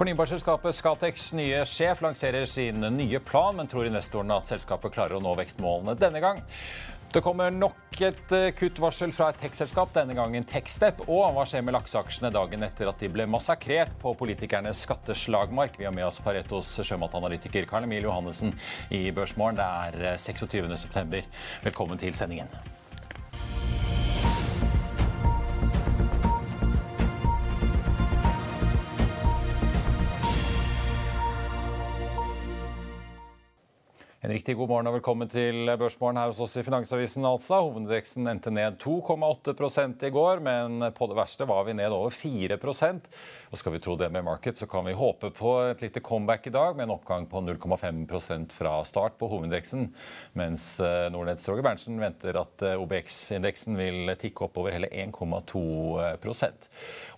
Fornybarselskapet Scatec nye sjef lanserer sin nye plan, men tror investorene at selskapet klarer å nå vekstmålene denne gang. Det kommer nok et eh, kuttvarsel fra et tech-selskap, denne gangen Techstep. Og hva skjer med lakseaksjene dagen etter at de ble massakrert på politikernes skatteslagmark? Vi har med oss Paretos sjømatanalytiker Karl Emil Johannessen i Børsmorgen. Det er 26.9. Eh, Velkommen til sendingen. En riktig god morgen og velkommen til Børsmorgen her hos oss i Finansavisen. altså. Hovedindeksen endte ned 2,8% i går, men på det verste var vi ned over 4 Og Skal vi tro det med market, så kan vi håpe på et lite comeback i dag med en oppgang på 0,5% fra start på hovedindeksen, mens eh, Nordnetts Roger Berntsen venter at eh, OBX-indeksen vil tikke opp over hele 1,2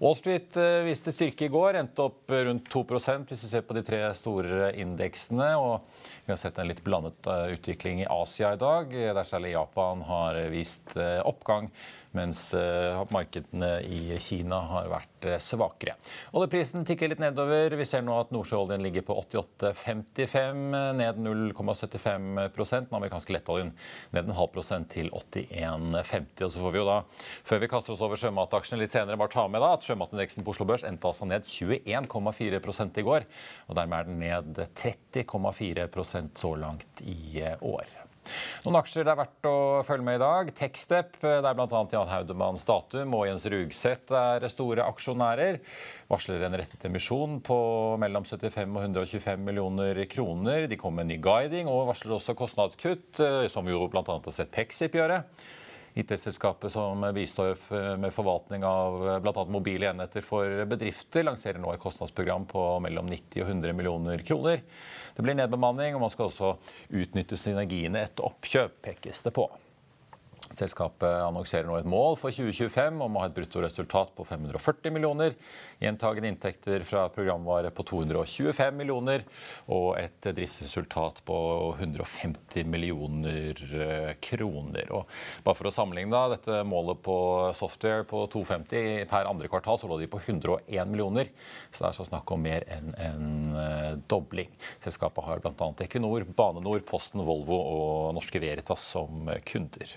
Wall Street eh, viste styrke i går, endte opp rundt 2% hvis vi ser på de tre store indeksene. og vi har sett en litt blandet utvikling i Asia i dag, der særlig Japan har vist oppgang mens eh, markedene i Kina har vært eh, svakere. Oljeprisen tikker litt nedover. Vi ser nå at nordsjøoljen ligger på 88,55, ned 0,75% Den amerikanske lettoljen ned en halv prosent til 81,50. Og så får vi jo da, før vi kaster oss over sjømataksjene litt senere, bare ta med da at sjømatindeksen på Oslo Børs endte altså ned 21,4% i går. Og dermed er den ned 30,4% så langt i eh, år. Noen aksjer det er verdt å følge med i dag. Techstep, der bl.a. Jan Haudemann Statum og Jens Rugseth er store aksjonærer. Varsler en rettet emisjon på mellom 75 og 125 millioner kroner. De kommer med ny guiding og varsler også kostnadskutt, eh, som jo bl.a. har sett Pexip gjøre. IT-selskapet som bistår med forvaltning av bl.a. mobile enheter for bedrifter, lanserer nå et kostnadsprogram på mellom 90 og 100 millioner kroner. Det blir nedbemanning, og man skal også utnytte synergiene etter oppkjøp, pekes det på. Selskapet annonserer nå et mål for 2025 om å ha et bruttoresultat på 540 millioner, gjentagende inntekter fra programvare på 225 millioner og et driftsresultat på 150 millioner eh, kroner. Og bare for å sammenligne dette målet på software på 250 per andre kvartal, så lå de på 101 millioner. Så det er så snakk om mer enn en eh, dobling. Selskapet har bl.a. Equinor, Bane Nor, Posten, Volvo og Norske Veritas som kunder.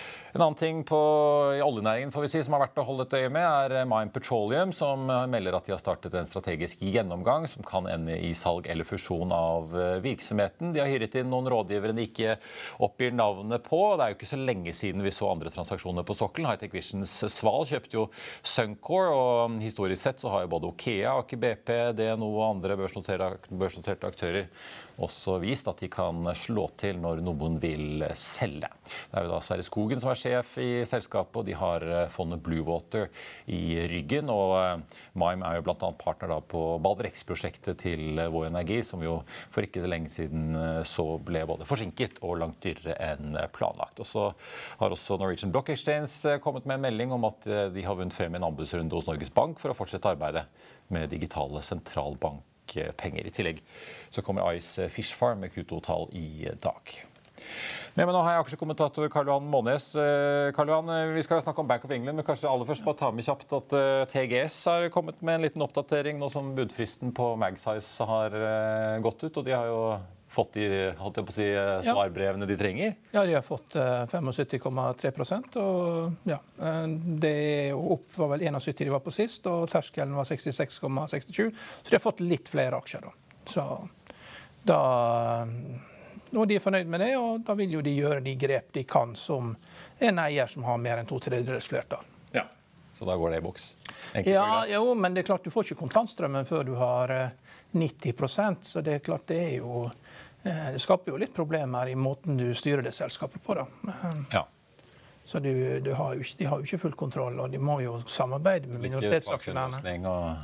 En annen ting på, i oljenæringen får vi si, som har vært å holde et øye med, er eh, Mine Petroleum, som melder at de har startet en strategisk gjennomgang som kan ende i salg eller fusjon av eh, virksomheten. De har hyret inn noen rådgivere de ikke oppgir navnet på. Det er jo ikke så lenge siden vi så andre transaksjoner på sokkelen. Hightech Visions Sval kjøpte jo Suncor, og historisk sett så har jo både Okea, Aker BP, DNO og andre børsnoterte aktører også vist at de kan slå til når noen vil selge. Det er jo da Sverre Skogen som er sjef i selskapet, og de har eh, fondet Bluewater i ryggen. Og eh, Mime er jo bl.a. partner på Balderex-prosjektet til eh, Vår Energi, som jo for ikke så lenge siden så ble både forsinket og langt dyrere enn planlagt. Og så har også Norwegian Block Exchange kommet med en melding om at de har vunnet frem i en anbudsrunde hos Norges Bank for å fortsette arbeidet med digitale sentralbank penger. I tillegg så kommer Ice Fish Farm med Q2-tall i dag. Men nå har jeg aksjekommentator Karl Johan Månes. Eh, Karl Johan, eh, Vi skal snakke om Bank of England, men kanskje aller først bare ta med kjapt at eh, TGS har kommet med en liten oppdatering nå som budfristen på Magsize har gått ut. og De har jo fått de holdt jeg på å si, svarbrevene de trenger? Ja, de har fått 75,3% og ja, Det opp var vel 71 de var på sist, og terskelen var 66,67. Så de har fått litt flere aksjer. da. Så da og de er fornøyd med det, og da vil jo de gjøre de grep de kan som en eier som har mer enn to tredjedels flertall. Ja. Så da går det i boks? Ja, jo, men det er klart du får ikke kontantstrømmen før du har 90% så det er klart det er jo Det skaper jo litt problemer i måten du styrer det selskapet på, da. Ja. Så du, du har ikke, de har jo ikke full kontroll, og de må jo samarbeide med minoritetsaksjonærene.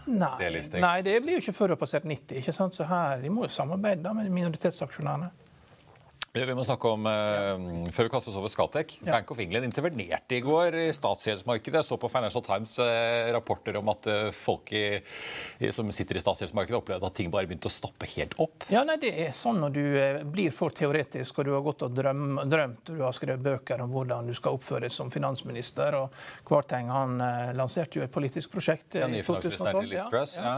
Nei, nei, det blir jo ikke før du har passert 90. ikke sant? Så her, De må jo samarbeide da med minoritetsaksjonærene. Vi må snakke om, uh, Før vi kaster oss over Skatec. Ja. Bank of England intervenerte i går i statsgjeldsmarkedet. Jeg så på Financial Times uh, rapporter om at uh, folk i, i, som sitter i statsgjeldsmarkedet, opplevde at ting bare begynte å stoppe helt opp. Ja, nei, Det er sånn når du blir for teoretisk og du har gått og drøm, drømt og du har skrevet bøker om hvordan du skal oppføre deg som finansminister. og Kvarteng han lanserte jo et politisk prosjekt ja, i 2012. Ja, ja.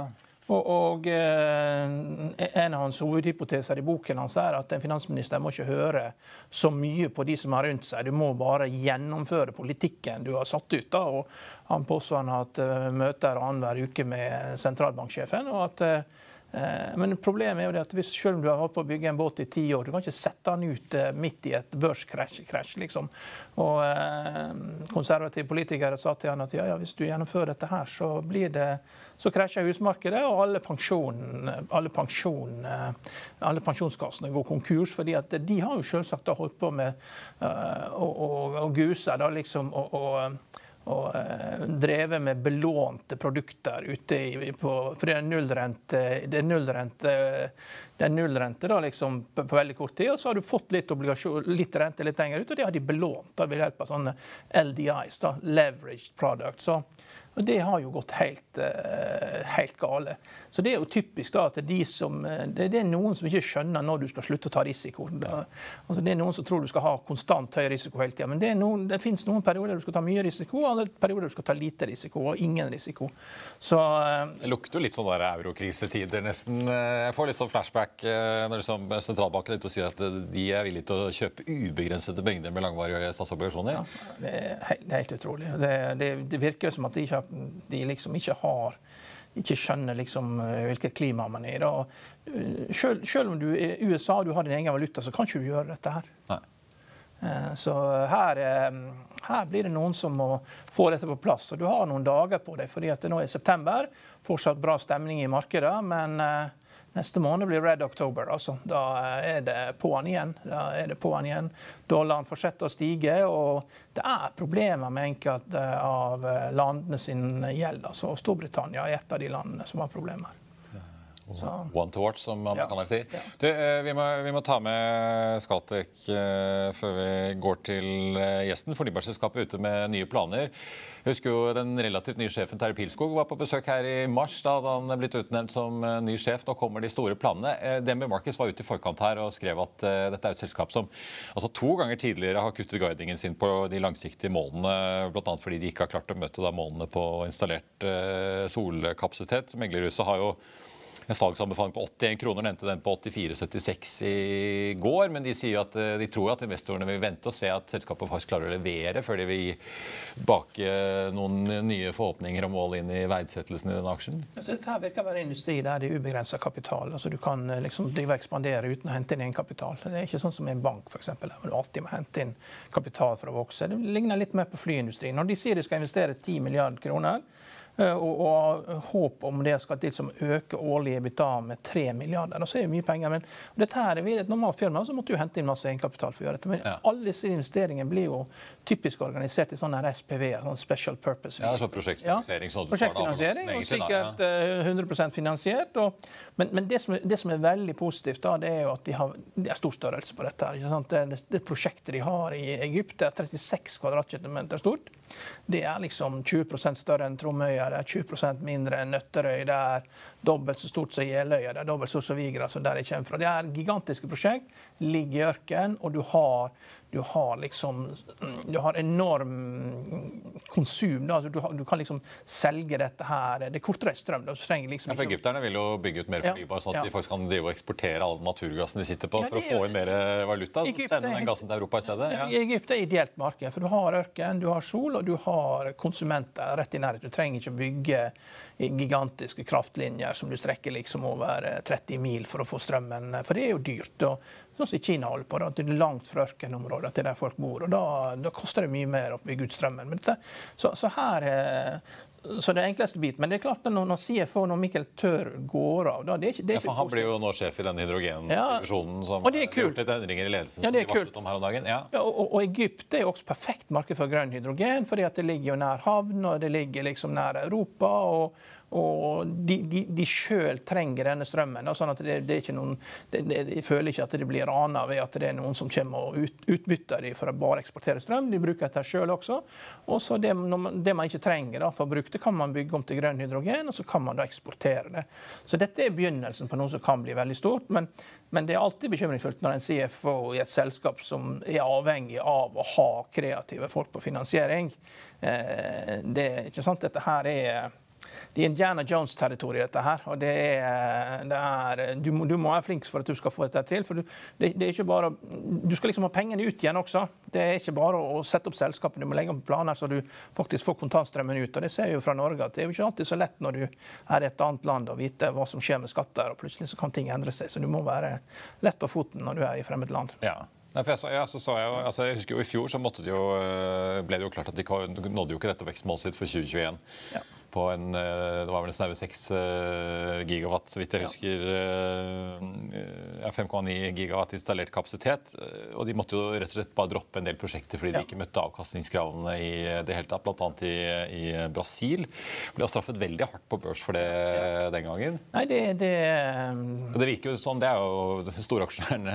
Og, og eh, En av hans hovedhypoteser i boken hans er at en finansminister må ikke høre så mye på de som er rundt seg. Du må bare gjennomføre politikken du har satt ut. Da. Og han påstår han har hatt uh, møter annenhver uke med sentralbanksjefen. og at uh, men problemet er jo det at hvis selv om du har holdt på å bygge en båt i ti år, du kan ikke sette den ut midt i et børskrasj. Liksom. Og eh, Konservative politikere sa til han at ja, ja, hvis du gjennomfører dette her, så blir det så krasjer husmarkedet, og alle, pensjon, alle, pensjon, alle pensjonskassene går konkurs. fordi at de har jo selvsagt holdt på med å, å guse da, liksom, og, og, og uh, drevet med belånte produkter ute i, på, For det er nullrente, det er nullrente, det er nullrente da, liksom, på, på, veldig kort tid. Og så har du fått litt, litt rente litt lenger ut, og det har de belånt da, ved hjelp av sånne LDIs, da, leveraged product. Så, og det har jo gått helt, uh, helt gale. Så det er jo typisk da at de som, eh, det er noen som ikke skjønner når du skal slutte å ta risiko. Altså det er noen som tror du skal ha konstant høy risiko hele tida. Men det, noen, det finnes noen perioder du skal ta mye risiko, og andre perioder du skal ta lite risiko og ingen risiko. Så, uh, det lukter jo litt sånn der eurokrisetider, nesten. Jeg får litt sånn flashback når liksom sentralbanken er ute og sier at de er villige til å kjøpe ubegrensede mengder med langvarige statsobligasjoner. Ja, det, er helt, helt utrolig. Det, det, det virker som at de ikke de liksom ikke har ikke skjønner liksom eh, hvilket klima man er i. Eh, selv, selv, om du er i USA og du har din egen valuta, så kan ikke du gjøre dette her. Nei. Eh, så her, her, blir det noen som må få dette på plass. Og du har noen dager på deg, fordi at det nå er september. Fortsatt bra stemning i markedet, men Neste måned blir Red October. altså. Da er det på'n igjen. Da er det på'n igjen. Dollaren fortsetter å stige, og det er problemer med enkelte av landene sin gjeld. altså Storbritannia er et av de landene som har problemer. One to watch, som amerikanerne ja. sier. Du, eh, vi, må, vi, må, ta med Scatec uh, før vi går til uh, gjesten. Fornybarselskapet ute med nye planer. Jeg husker jo Den relativt nye sjefen Terje Pilskog var på besøk her i mars. Da hadde han blitt utnevnt som ny sjef. Nå kommer de store planene. DNB Markets var ute i forkant her og skrev at dette er et selskap som altså to ganger tidligere har kuttet guidingen sin på de langsiktige målene, bl.a. fordi de ikke har klart å møte da, målene på installert solkapasitet. Meglerhuset har jo en salgsanbefaling på 81 kroner, nevnte den på 84,76 i går. Men de sier at eh, de tror at investorene vil vente og se at selskapet faktisk klarer å levere før de vil bake noen nye forhåpninger og mål inn i verdsettelsen i denne aksjen. Altså, her virker å være industri der det er ubegrensa kapital. Altså, du kan eh, liksom drive og ekspandere uten å hente inn kapital. Det er ikke sånn som en bank, f.eks., der du alltid må hente inn kapital for å vokse. Det ligner litt mer på flyindustrien. Når de sier de skal investere 10 milliarder kroner, og, og håp om det skal til som øke årlig EBITDA med 3 milliarder. Og så er det mye penger, men dette her, er et normalt firma så måtte du hente inn masse egenkapital for å gjøre dette. Men ja. alle disse investeringene blir jo typisk organisert i sånne SPV, sånn special purpose. Ja, så prosjektfinansiering. Ja, prosjektfinansiering og sikkert ja. 100 eh, finansiert. Og, men, men det, som er, det, som er, veldig positivt, da, det er jo at de har, det er stor størrelse på dette. her, det, det, prosjektet de har i Egypt, er 36 kvadratkilometer stort. Det er liksom 20 større enn Tromøya, det er 20% mindre enn Nøtterøy, det er dobbelt så stort som Jeløya, det er dobbelt så stort som Vigra, som der jeg kommer fra. Det er gigantiske prosjekt, ligger i ørkenen, og du har du har liksom Du har enorm konsum. Da. Altså, du, har, du, kan liksom selge dette her. Det er kortreist strøm. Da. Liksom ja, for Egypterne vil jo bygge ut mer fornybar, sånn at ja. de faktisk kan drive og eksportere all naturgassen de sitter på, ja, for å få inn mer valuta. Egypt, sende den gassen til Europa i stedet. Ja. Egypt er ideelt marked. For du har ørken, du har sol, og du har konsumenter rett i nærheten. Du trenger ikke bygge gigantiske kraftlinjer som du strekker liksom over 30 mil for å få strømmen. For det er jo dyrt. Og sånn som Kina holder på. Da, til langt fra ørkenområdet til der folk bor. og Da, da koster det mye mer å bygge ut strømmen. Dette, så, så, her så det er enkleste bit. Men det er klart når, når CFO, når Mikkel Tør går av da, det er ikke, det er ja, Han blir jo nå sjef i denne hydrogendivisjonen ja, som og det er kult. litt endringer i ledelsen ja, det er varslet om her om dagen. Ja. ja og, og, Egypt er jo også perfekt marked for grønn hydrogen, fordi at det ligger jo nær havn, og det ligger liksom nær Europa. og og de, de, de sjøl trenger denne strømmen. Da, sånn at det, det er ikke noen, det, det, De føler ikke at de blir rana ved at det er noen som kommer og ut, utbytter dem for å bare eksportere strøm. De bruker dette sjøl også. Og så det, man, det man ikke trenger da, for bruke det, kan man bygge om til grønn hydrogen, og så kan man da eksportere det. Så dette er begynnelsen på noe som kan bli veldig stort. Men, men det er alltid bekymringsfullt når en CFO i et selskap som er avhengig av å ha kreative folk på finansiering. Eh, det, ikke sant? Dette her er det er Indiana Jones-territoriet, dette her. og det er, det er du, må, du, må, være flink for at du skal få dette til. for du, det, det, er ikke bare, du skal liksom ha pengene ut igjen også. Det er ikke bare å, sette opp selskapet, du må legge opp planer så du faktisk får kontantstrømmen ut. og Det ser vi jo fra Norge at det er jo ikke alltid så lett når du er i et annet land og vite hva som skjer med skatter, og plutselig så kan ting endre seg. Så du må være lett på foten når du er i fremmed land. Ja. Nei, jeg, så, ja, så så jeg, altså, jeg husker jo I fjor så de jo, eh, ble det jo klart at de nådde jo ikke dette vekstmålet sitt for 2021. Ja på en eh, det var vel snaue 6 eh, gigawatt, så vidt jeg husker. Eh, ja, 5,9 gigawatt installert kapasitet. Og de måtte jo rett og slett bare droppe en del prosjekter fordi de ikke møtte avkastningskravene i det hele tatt, bl.a. I, i Brasil. Ble straffet veldig hardt på børs for det den gangen. Nei, det, det... Det virker jo sånn, det er jo storaksjonæren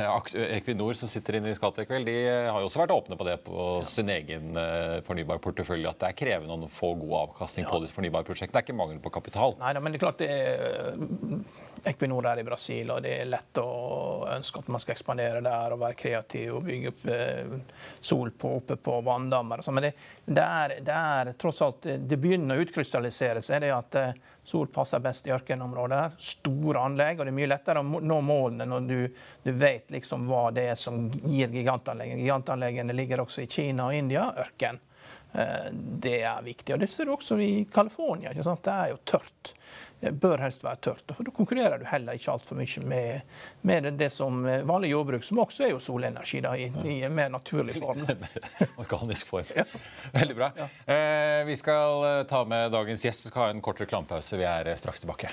Equinor som sitter inne i Skatec, vel. De har jo også vært åpne på det på sin egen fornybar portefølje, at det er krevende å få god avkastning på disse fornybare prosjektene. Det er ikke mangel på kapital. Nei, men det er klart det er Equinor er i Brasil, og det er lett å ønske at man skal ekspandere der og være kreativ og bygge opp eh, sol på, oppe på vanndammer. Sånn. Men det, det, er, det, er, tross alt Det begynner å utkrystallisere seg det at eh, sol passer best i ørkenområder. Store anlegg, og det er mye lettere å nå målene når du, du vet liksom hva det er som gir gigantanleggene. Gigantanleggene ligger også i Kina og India. Ørken. Eh, det er viktig. Og Det ser du også i California. Det er jo tørt. Det bør helst være tørt. for Da konkurrerer du heller ikke altfor mye med, med, det som vanlig jordbruk, som også er jo solenergi da, i, i en mer naturlig form. Organisk form. Ja. Veldig bra. Ja. Eh, vi skal eh, ta med dagens gjest, Vi skal ha en kort reklamepause. Vi er straks tilbake.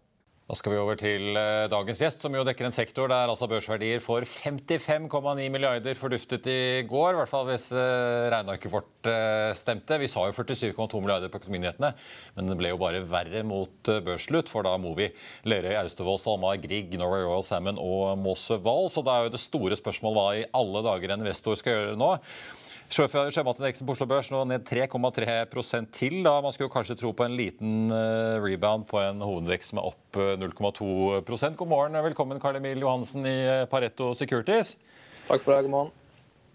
Da skal vi over til eh, dagens gjest, som jo dekker en sektor der altså børsverdier for 55,9 milliarder forduftet i går. I hvert fall hvis eh, regnearket vårt eh, stemte. Vi sa jo 47,2 milliarder på Økonominyhetene, men det ble jo bare verre mot børsslutt. For da Movi, Lerøy, Austevoll, SalMar, Grieg, Norway Royal Salmon og Mosse Wall. Så da er jo det store spørsmålet hva i alle dager en investor skal gjøre nå. Sjømatindeksen på Oslo Børs nå ned 3,3% til. da Man skulle kanskje tro på en liten uh, rebound på en hovedindeks som er opp 0,2 uh, God morgen og velkommen Karl Emil Johansen i uh, Pareto Securities. Takk for det. God morgen.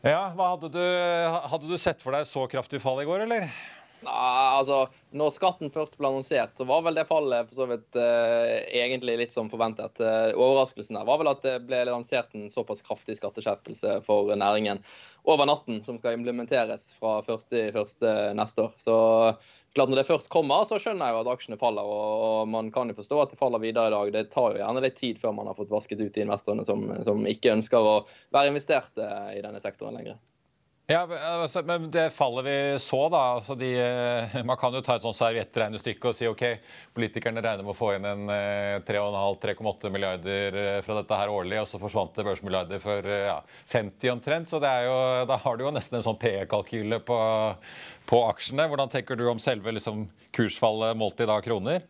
Ja, hadde du, hadde du sett for deg så kraftig fall i går, eller? Nei, altså, når skatten først ble annonsert, så var vel det fallet for så vidt eh, egentlig litt som forventet. Overraskelsen der var vel at det ble lansert en såpass kraftig skatteskjerpelse for næringen over natten, som skal implementeres fra 1.1. neste år. Så klart Når det først kommer, så skjønner jeg jo at aksjene faller. og Man kan jo forstå at det faller videre i dag. Det tar jo gjerne litt tid før man har fått vasket ut de investorene som, som ikke ønsker å være investert i denne sektoren lenger. Ja, altså, men Det fallet vi så, da altså de, eh, Man kan jo ta et sånt serviettregnestykke og si ok, politikerne regner med å få inn en 3,5-3,8 milliarder fra dette her årlig, og så forsvant det børsmilliarder for ja, 50 omtrent. så jo, Da har du jo nesten en sånn PE-kalkyle på, på, aksjene. Hvordan tenker du om selve liksom, kursfallet målt i da kroner?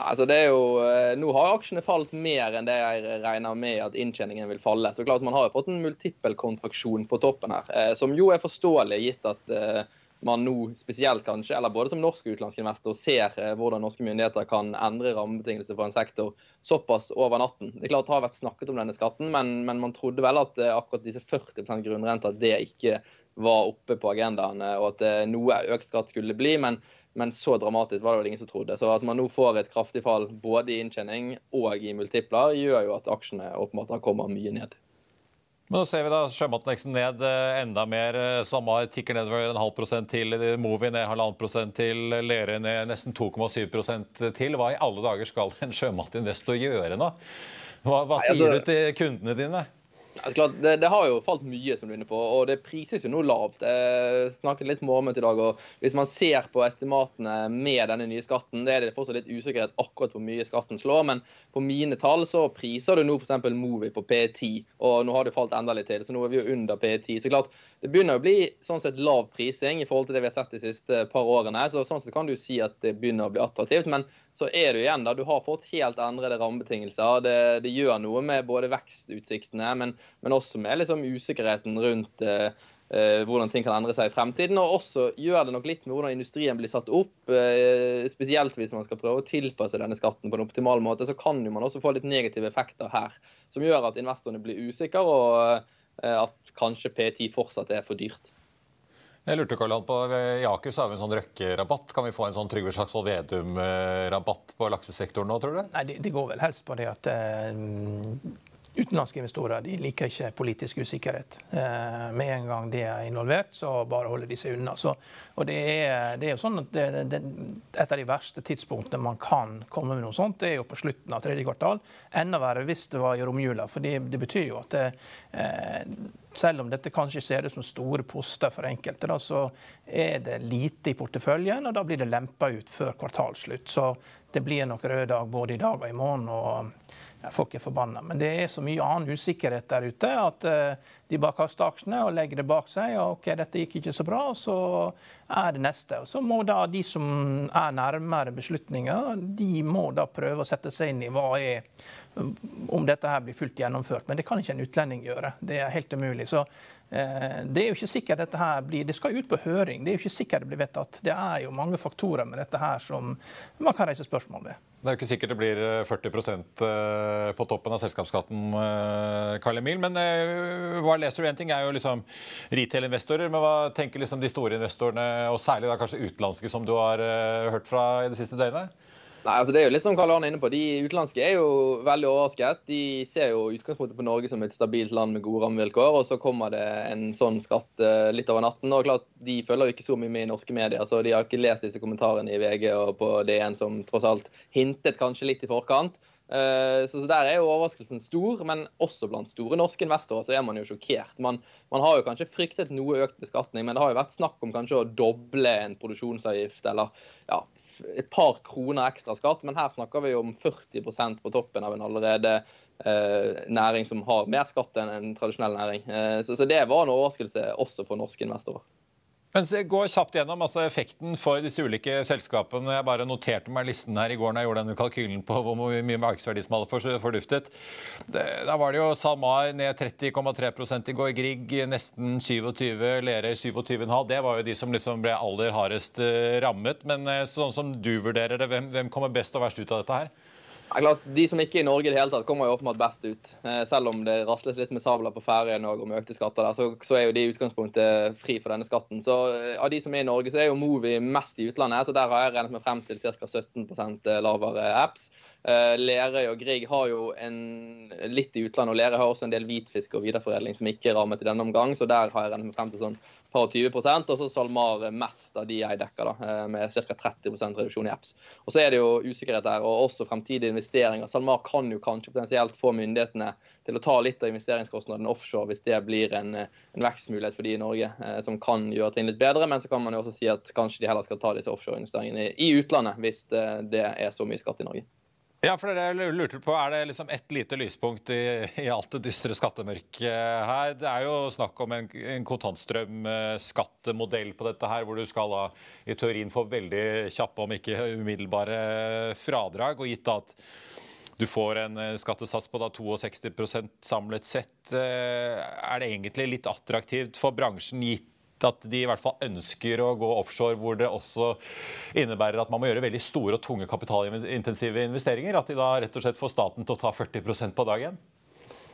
Altså det er jo, eh, nå har aksjene falt mer enn det jeg regner med at inntjeningen vil falle. Så klart Man har jo fått en multippelkontraksjon på toppen her, eh, som jo er forståelig gitt at eh, man nå spesielt kanskje, eller både som norsk og utenlandsk investor, ser hvordan norske myndigheter kan endre rammebetingelser for en sektor såpass over natten. Det er klart det har vært snakket om denne skatten, men, men man trodde vel at akkurat disse 40 grunnrente at det ikke var oppe på agendaen, og at noe økt skatt skulle bli. men men så dramatisk var det vel ingen som trodde. Så at man nå får et kraftig fall både i inntjening og i multipler, gjør jo at aksjene åpenbart kommer mye ned. Men nå ser vi da sjømatindeksen ned eh, enda mer. SalMar Samme tikker nedover en halv prosent til. Movi ned halvannen prosent til. Lerøy ned nesten 2,7% til. Hva i alle dager skal en sjømatinvestor gjøre nå? Hva, hva sier du til kundene dine? Det, det, har jo falt mye, som du er inne på, og det prises jo nå lavt. Jeg snakket litt med Åmund i dag, og hvis man ser på estimatene med denne nye skatten, det er det fortsatt litt usikkerhet akkurat hvor mye skatten slår, men på mine tall så priser du nå f.eks. Movi på P10, og nå har det falt enda litt til, så nå er vi jo under P10. Så klart, det begynner å bli sånn sett lav prising i forhold til det vi har sett de siste par årene. så Sånn sett kan du si at det begynner å bli attraktivt. men så er det igjen da, du har fått helt endrede rammebetingelser. Det, det gjør noe med både vekstutsiktene, men, men også med liksom usikkerheten rundt eh, eh, hvordan ting kan endre seg i fremtiden. Og også gjør det nok litt med hvordan industrien blir satt opp. Eh, spesielt hvis man skal prøve å tilpasse denne skatten på en optimal måte, så kan jo man også få litt negative effekter her. Som gjør at investorene blir usikre, og eh, at kanskje P10 fortsatt er for dyrt. Jeg lurte Karl på, I Aker så har vi en sånn Røkke-rabatt. Kan vi få en sånn Trygve Slagsvold Vedum-rabatt på laksesektoren nå, tror du? Nei, det, det, går vel helst på det at eh, Utenlandske investorer de liker ikke politisk usikkerhet. Eh, med en gang de er involvert, så bare holder de seg unna. Så, og det er, det er, jo sånn at det, det, Et av de verste tidspunktene man kan komme med noe sånt, det er jo på slutten av tredje kvartal. Enda verre hvis det var i romjula. For det, betyr jo at eh, selv om dette kanskje ser ut som store poster for enkelte, da, så er det lite i porteføljen, og da blir det lempa ut før kvartalslutt. Så det blir nok rød dag både i dag og i morgen. og Folk er forbanna. Men det er så mye annen usikkerhet der ute at uh, de bare kaster aksjene og legger det bak seg. og ok, dette gikk ikke så bra, så er det neste. Og så må da de som er nærmere beslutninger, de må da prøve å sette seg inn i hva er om dette her blir fullt gjennomført. Men det kan ikke en utlending gjøre. Det er helt umulig. Så Eh, det er jo ikke sikkert dette her blir, det skal ut på høring. Det er jo ikke sikkert det blir vedtatt. Det er jo mange faktorer med dette her som man kan reise spørsmål ved. Det er jo ikke sikkert det blir 40 eh, på toppen av selskapsskatten, eh, Karl Emil. Men hva leser du? En ting er jo liksom retail-investorer, men hva tenker liksom de store investorene, og særlig da kanskje utenlandske, som du har hørt fra i det siste døgnet? Nei, altså Det er jo litt som Karl Arne er inne på. De utenlandske er jo veldig overrasket. De ser jo utgangspunktet på Norge som et stabilt land med gode rammevilkår, og så kommer det en sånn skatt uh, litt over natten. og klart, De følger jo ikke så mye med i norske medier, så de har ikke lest disse kommentarene i VG og på DN som tross alt hintet kanskje litt i forkant. Uh, så der er jo overraskelsen stor, men også blant store norske investorer så er man jo sjokkert. Man, man har jo kanskje fryktet noe økt beskatning, men det har jo vært snakk om kanskje å doble en produksjonsavgift eller ja, et par kroner ekstra skatt, men her snakker vi om 40% på toppen av en allerede eh, næring som har mer skatt enn en tradisjonell næring. Eh, så, så, det var en overraskelse også for norske investorer. Men Gå kjapt gjennom altså effekten for disse ulike selskapene. Jeg bare noterte meg listen her i går når jeg gjorde denne kalkylen på hvor mye markedsverdi som hadde forduftet. Da var det jo SalMar ned 30,3% i går, Grieg nesten 27, Lerøy 27,5. Det var jo de som liksom ble aller hardest eh, rammet. Men eh, sånn som du vurderer det, hvem, hvem kommer best og verst ut av dette her? Ja, klart, De som ikke er i Norge i det hele tatt, kommer jo åpenbart best ut. Eh, selv om det rasles litt med sabler på Færøyene og om økte skatter der, så, så, er jo de i utgangspunktet fri for denne skatten. Så eh, Av de som er i Norge, så er jo Movi mest i utlandet. så Der har jeg regnet meg frem til ca. 17% lavere apps. Lerøy og Grieg har jo en, litt i utlandet, og Lerøy har også en del hvitfisk og videreforedling som ikke er rammet i denne omgang, så der har jeg regnet med frem til sånn par og 20 og så SalMar mest av de jeg dekker, da, med ca. 30% reduksjon i apps. Og Så er det jo usikkerhet der, og også fremtidige investeringer. SalMar kan jo kanskje potensielt få myndighetene til å ta litt av investeringskostnadene offshore hvis det blir en, en vekstmulighet for de i Norge eh, som kan gjøre ting litt bedre. Men så kan man jo også si at kanskje de heller skal ta disse offshoreinvesteringene i utlandet hvis det er så mye skatt i Norge. Ja, for det jeg lurte på, Er det liksom ett lite lyspunkt i, i alt det dystre skattemørket her? Det er jo snakk om en, en kontantstrømskattemodell på dette her, hvor du skal da i teorien få veldig kjappe, om ikke umiddelbare fradrag. og gitt at du får en eh, skattesats på da 62% samlet sett. Eh, er det egentlig litt attraktivt for bransjen, gitt at de i hvert fall ønsker å gå offshore, hvor det også innebærer at man må gjøre veldig store og tunge kapitalintensive investeringer? At de da rett og slett får staten til å ta 40% på dagen?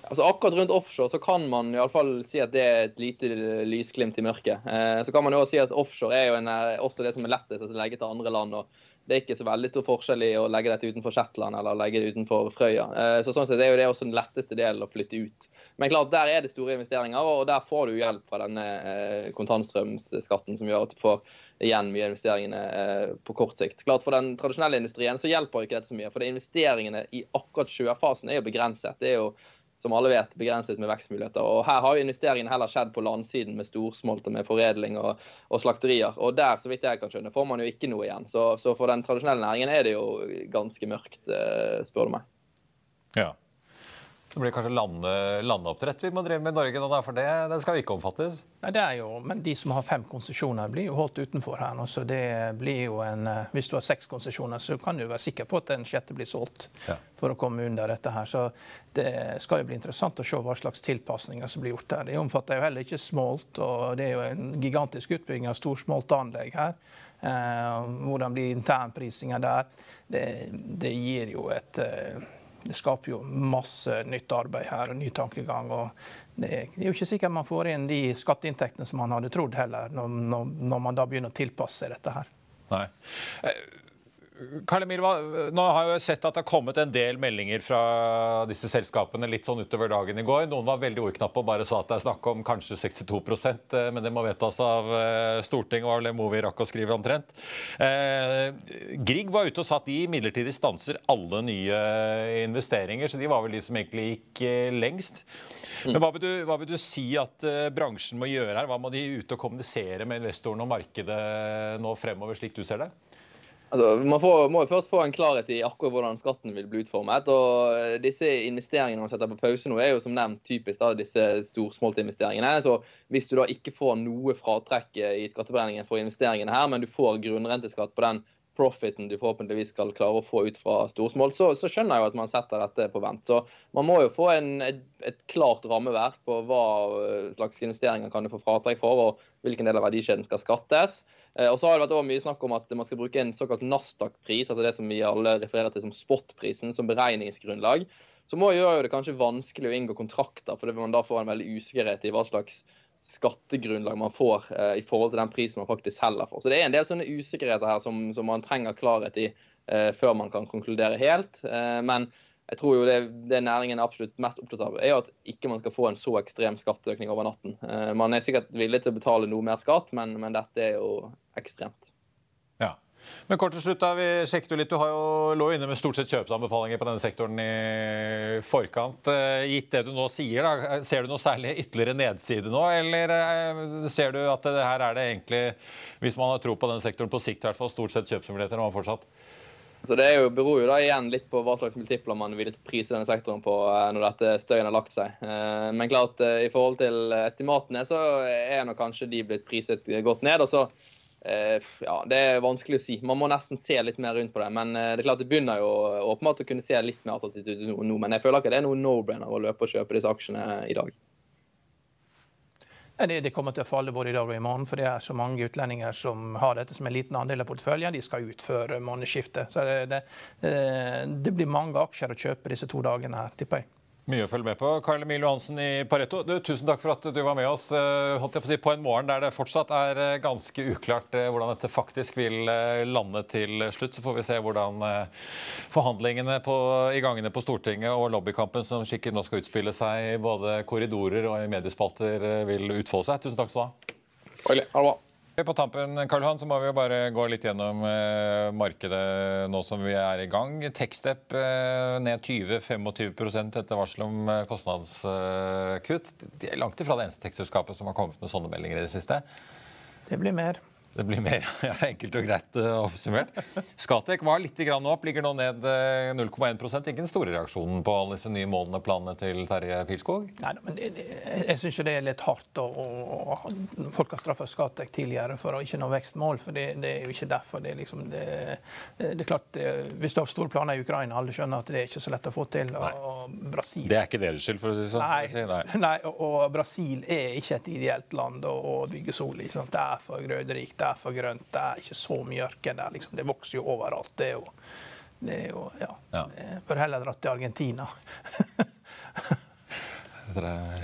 Altså Akkurat rundt offshore så kan man i alle fall si at det er et lite lysglimt i mørket. Eh, så kan man jo også si at offshore er jo en, også det som er lettest å legge til andre land. og det er ikke så veldig stor forskjell i å legge dette utenfor Shetland eller legge det utenfor Frøya. Eh, så sånn sett er jo det også den letteste delen å flytte ut. Men klart, der er det store investeringer, og der får du hjelp fra denne eh, kontantstrømsskatten, som gjør at du får igjen mye investeringene eh, på kort sikt. Klart, For den tradisjonelle industrien så hjelper ikke dette så mye. For investeringene i akkurat sjøfasen er jo begrenset. Det er jo som alle vet, begrenset med vekstmuligheter. Og Her har jo investeringene heller skjedd på landsiden med storsmolter, med foredling og, og, slakterier. Og der, så vidt jeg kan skjønne, får man jo ikke noe igjen. Så, så for den tradisjonelle næringen er det jo ganske mørkt, eh, spør du meg. Ja. Det blir kanskje lande, landoppdrett vi må drive med i Norge nå, for det, det skal ikke omfattes? Nei, det er jo, Men de som har fem konsesjoner, blir jo holdt utenfor her nå. så det blir jo en, eh, Hvis du har seks konsesjoner, så kan du være sikker på at den sjette blir solgt ja. for å komme under dette her. Så det skal jo bli interessant å se hva slags tilpasninger som blir gjort der. Det omfatter jo heller ikke smolt, og det er jo en gigantisk utbygging av storsmoltanlegg her. Eh, hvordan blir internprisinga der? Det, det, gir jo et eh, det skaper jo masse nytt arbeid her og ny tankegang. og Det er jo ikke sikkert man får inn de skatteinntektene som man hadde trodd heller, når, når, man da begynner å tilpasse seg dette her. Nei. Eh, Karl Emil, nå har jeg sett at det har kommet en del meldinger fra disse selskapene litt sånn utover dagen i går. Noen var veldig ordknappe og bare sa at det er snakk om kanskje 62 eh, men det må vedtas av eh, Stortinget, var vel Movi rakk å skrive omtrent. Eh, Grieg var ute og sa at de midlertidig stanser alle nye investeringer, så de var vel de som egentlig gikk eh, lengst. Men hva vil, du, hva vil du si at bransjen må gjøre her? Hva må de ute og kommunisere med investorene og markedet nå fremover, slik du ser det? Altså, man får, må jo først få en klarhet i akkurat hvordan skatten vil bli utformet. og eh, Disse investeringene man setter på pause nå, er jo som nevnt typisk da, disse storsmoltinvesteringene. Så Hvis du da ikke får noe fratrekk i skatteberegningen for investeringene her, men du får grunnrenteskatt på den profiten du forhåpentligvis skal klare å få ut fra storsmål, så, så, skjønner jeg jo at man setter dette på vent. Så Man må jo få en, et, et, klart rammeverk på hva eh, slags investeringer kan du få fratrekk for, og hvilken del av verdikjeden skal skattes. Eh, og så har det vært mye snakk om at man skal bruke en såkalt Nasdaq-pris, altså det som vi alle refererer til som spot-prisen, som beregningsgrunnlag. Så må gjøre det kanskje vanskelig å inngå kontrakter, fordi man da får en veldig usikkerhet i hva slags skattegrunnlag man får eh, i forhold til den prisen man faktisk selger for. Så det er en del sånne usikkerheter her som, som man trenger klarhet i eh, før man kan konkludere helt. Men jeg tror jo det, det, næringen er absolutt mest opptatt av, er at ikke man skal få en så ekstrem skatteøkning over natten. Eh, man er sikkert villig til å betale noe mer skatt, men, men dette er jo ekstremt. Ja. Men kort til slutt, da, vi sjekket jo litt, Du har jo lå inne med stort sett kjøpsanbefalinger på denne sektoren i forkant. Eh, gitt det du nå sier, da, ser du noe særlig ytterligere nedside nå? Eller eh, ser du at det her er det egentlig, hvis man har tro på den sektoren på sikt, i hvert fall stort sett kjøpsmuligheter? man fortsatt så Det jo, beror jo da igjen litt på hva slags multipler man vil prise denne sektoren på eh, når dette støyen har lagt seg. Eh, men klart, eh, i forhold til estimatene så er nok kanskje de blitt priset godt ned. og så ja, Det er vanskelig å si. Man må nesten se litt mer rundt på det. Men det er klart det begynner jo åpenbart å kunne se litt mer attraktivt ut nå. Men jeg føler ikke det er noe no-brainer å løpe og kjøpe disse aksjene i dag. Det, det, kommer til å falle både i dag og i morgen, for det er så mange utlendinger som har dette som en liten andel av porteføljen. De skal ut før månedsskiftet. Så det, det, det, blir mange aksjer å kjøpe disse to dagene tipper jeg. Mye å følge med på. Karl Emil Johansen i Pareto, du, tusen takk for at du var med oss eh, holdt jeg på, å si, på en morgen der det fortsatt er eh, ganske uklart eh, hvordan dette faktisk vil lande til slutt. Så får vi se hvordan forhandlingene på, i gangene på Stortinget og lobbykampen som sikkert nå skal utspille seg i både korridorer og i mediespalter, vil utfolde seg. Tusen takk skal du ha. På tampen Karl Johan, så må vi jo bare gå litt gjennom eh, markedet nå som vi er i gang. Techstep eh, ned 20-25 etter varsel om eh, kostnadskutt. Det er langt ifra det eneste tekstselskapet som har kommet med sånne meldinger i det siste. Det blir mer. Det blir mer ja, enkelt og greit uh, oppsummert. Skatek var litt grann opp, ligger nå ned 0,1 Ikke den store reaksjonen på alle disse nye målene og planene til Terje Pilskog? Nei, men det, Jeg syns det er litt hardt. Og, og folk har straffa Skatek tidligere for å ikke nå vekstmål. for Det, det er jo ikke derfor. Det er, liksom, det, det er klart, Hvis du har store planer i Ukraina, alle skjønner at det er ikke så lett å få til. Og, Brasil, det er ikke deres skyld, for å si det sånn? Nei, nei. nei og, og, Brasil er ikke et ideelt land å, å bygge sol i. Det er for grøderikt er for grønt. Det er ikke så mye ørken der. Liksom. Det vokser jo overalt. Det er jo, det er jo ja. ja. Jeg bør heller dratt til Argentina.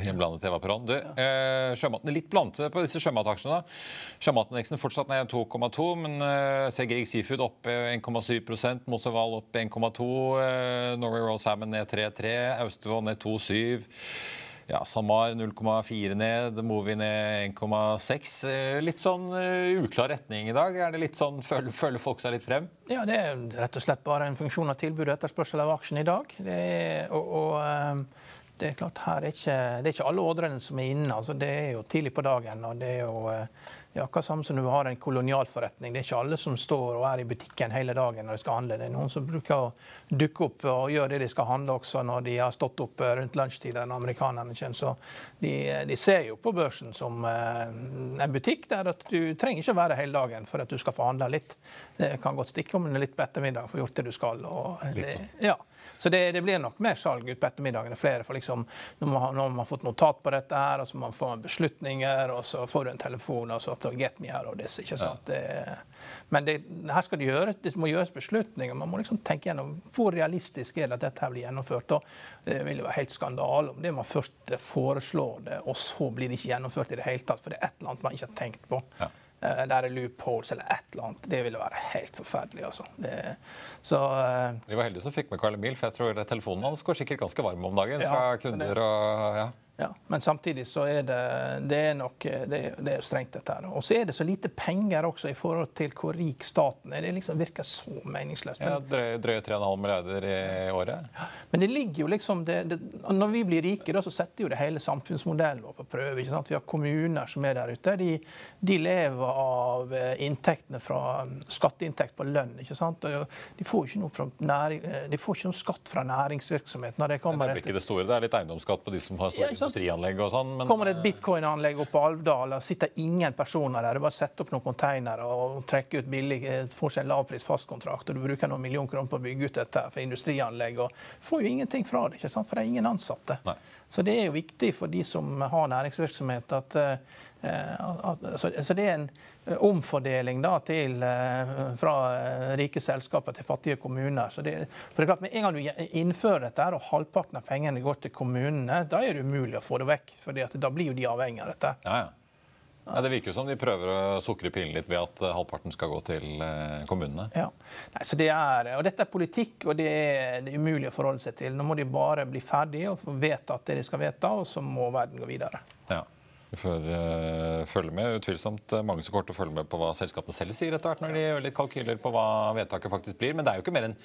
hjemlandet til Eva Perón. Du, eh, sjømaten er litt blandet på disse sjømataksjene. Sjømatindeksen fortsatt ned 2,2, men eh, Grieg Seafood opp 1,7% Mosseval opp 1,2 eh, Norway Roll Salmon ned 3,3 Austevoll ned 2,7 ja, SalMar 0,4 ned, Movi ned 1,6. Eh, litt sånn uh, uklar retning i dag. Er det litt sånn, føler, føler, folk seg litt frem? Ja, det er rett og slett bare en funksjon av tilbud og etterspørsel av aksjen i dag. Det er, og, og uh, det er klart, her er ikke, det er ikke alle ordrene som er inne. altså Det er jo tidlig på dagen. og det er jo... Ja, hva samme som du har en kolonialforretning. Det er ikke alle som står og er i butikken hele dagen når de skal handle. Det er noen som bruker å dukke opp og gjøre det de skal handle også når de har stått opp rundt lunsjtid når amerikanerne kommer. Så de, de, ser jo på børsen som eh, en butikk der at du trenger ikke være hele dagen for at du skal få handla litt. Det kan godt stikke om litt på ettermiddagen for å gjort det du skal. Det, sånn. ja. Så det, det, blir nok mer salg ut på ettermiddagen. Flere, for liksom, når, man, når man har fått notat på dette, her, og så man får beslutninger, og så får du en telefon og så get me out of this. ikke sant? Ja. Men det, her skal det, gjøre, det må gjøres beslutninger. Man må liksom tenke gjennom hvor realistisk er det at dette her blir gjennomført. Og det vil jo være helt skandale om det man først foreslår det, og så blir det ikke gjennomført i det hele tatt. For det er et eller annet man ikke har tenkt på. Ja. Eh, der er loopholes eller et eller annet. Det ville være helt forferdelig. altså. Det, så, uh, Vi var heldige som fikk med Carl Emil, for jeg tror telefonen hans går sikkert ganske varm om dagen ja, fra kunder. Det, og, ja. Ja, men samtidig så er det, det er nok det, det er strengt, dette her. Og så er det så lite penger også i forhold til hvor rik staten er. Det liksom virker så meningsløst. Men, ja, Drøye 3,5 milliarder i året? Ja, men det ligger jo liksom det, Når vi blir rike, da, så setter jo det hele samfunnsmodellen vår på prøve. ikke sant? Vi har kommuner som er der ute. De, de lever av eh, inntektene fra skatteinntekt på lønn. ikke sant? De får ikke noe, næring, eh, de får ikke noe skatt fra næringsvirksomheten. det kommer Det er ikke det store, det er litt eiendomsskatt på de som har store industrianlegg og sånn. Men... Kommer det et bitcoin-anlegg opp på Alvdal, og sitter ingen personer der. Du bare setter opp noen containere og trekker ut billig, eh, får seg en lavpris fastkontrakt, og du bruker noen million kroner på å bygge ut dette for industrianlegg. og får jo ingenting fra det, ikke sant? for det er ingen ansatte. Nei. Så det er jo viktig for de som har næringsvirksomhet at, uh, at så, så det er en omfordeling da, til, eh, fra eh, rike selskaper til fattige kommuner. Så det, for det er klart, Med en gang du innfører dette, og halvparten av pengene går til kommunene, da er det umulig å få det vekk. For da blir jo de avhengig av dette. Ja, ja. Ja, det virker som de prøver å sukre pillen litt ved at eh, halvparten skal gå til kommunene. Ja, Nei, så det er, og Dette er politikk, og det er, det umulig å forholde seg til. Nå må de bare bli ferdige og få vedtatt det de skal vedta, og så må verden gå videre. Ja. Vi får uh, følge med. Utvilsomt eh, mange som kommer til å følge med på hva selskapene selv sier etter hvert når de gjør litt kalkyler på hva vedtaket faktisk blir. Men det er jo ikke mer enn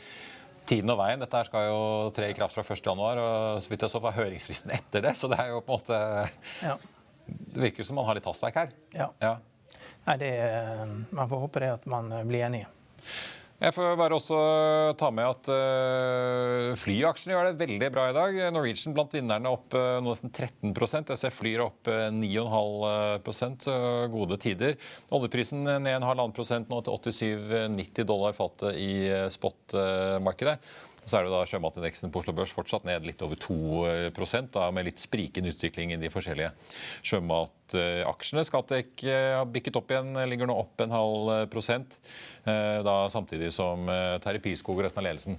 tiden og veien. Dette skal jo tre i kraft fra 1.1, og så vidt jeg så var høringsfristen etter det. Så det er jo på en måte ja. Det virker som man har litt hastverk her. Ja. ja. Nei, det, man får håpe det at man blir enige. Jeg får bare også ta med at uh, flyaksjene gjør det veldig bra i dag. Norwegian blant vinnerne opp uh, nesten 13 Jeg ser Flyr opp uh, 9,5 så gode tider. Oljeprisen ned en halvannen prosent nå til 87,90 dollar fatet i spot-markedet. Så er det da sjømatindeksen på Oslo Børs fortsatt ned litt over 2% da, med litt sprikende utvikling i de forskjellige sjømat aksjene. Skattek har bikket opp igjen, ligger nå opp en halv prosent. Da samtidig som Terje Pilskog og resten av ledelsen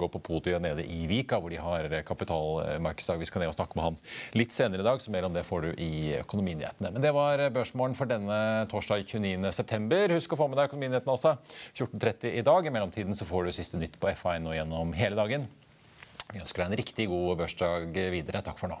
går på podiet nede i Vika, hvor de har kapitalmarkedsdag. Vi skal ned og snakke med han litt senere i dag, så mer om det får du i Økonominyhetene. Men det var børsmålen for denne torsdag 29.9. Husk å få med deg Økonominyhetene altså. 14.30 i dag. I mellomtiden så får du siste nytt på F1 nå gjennom hele dagen. Vi ønsker deg en riktig god børsdag videre. Takk for nå.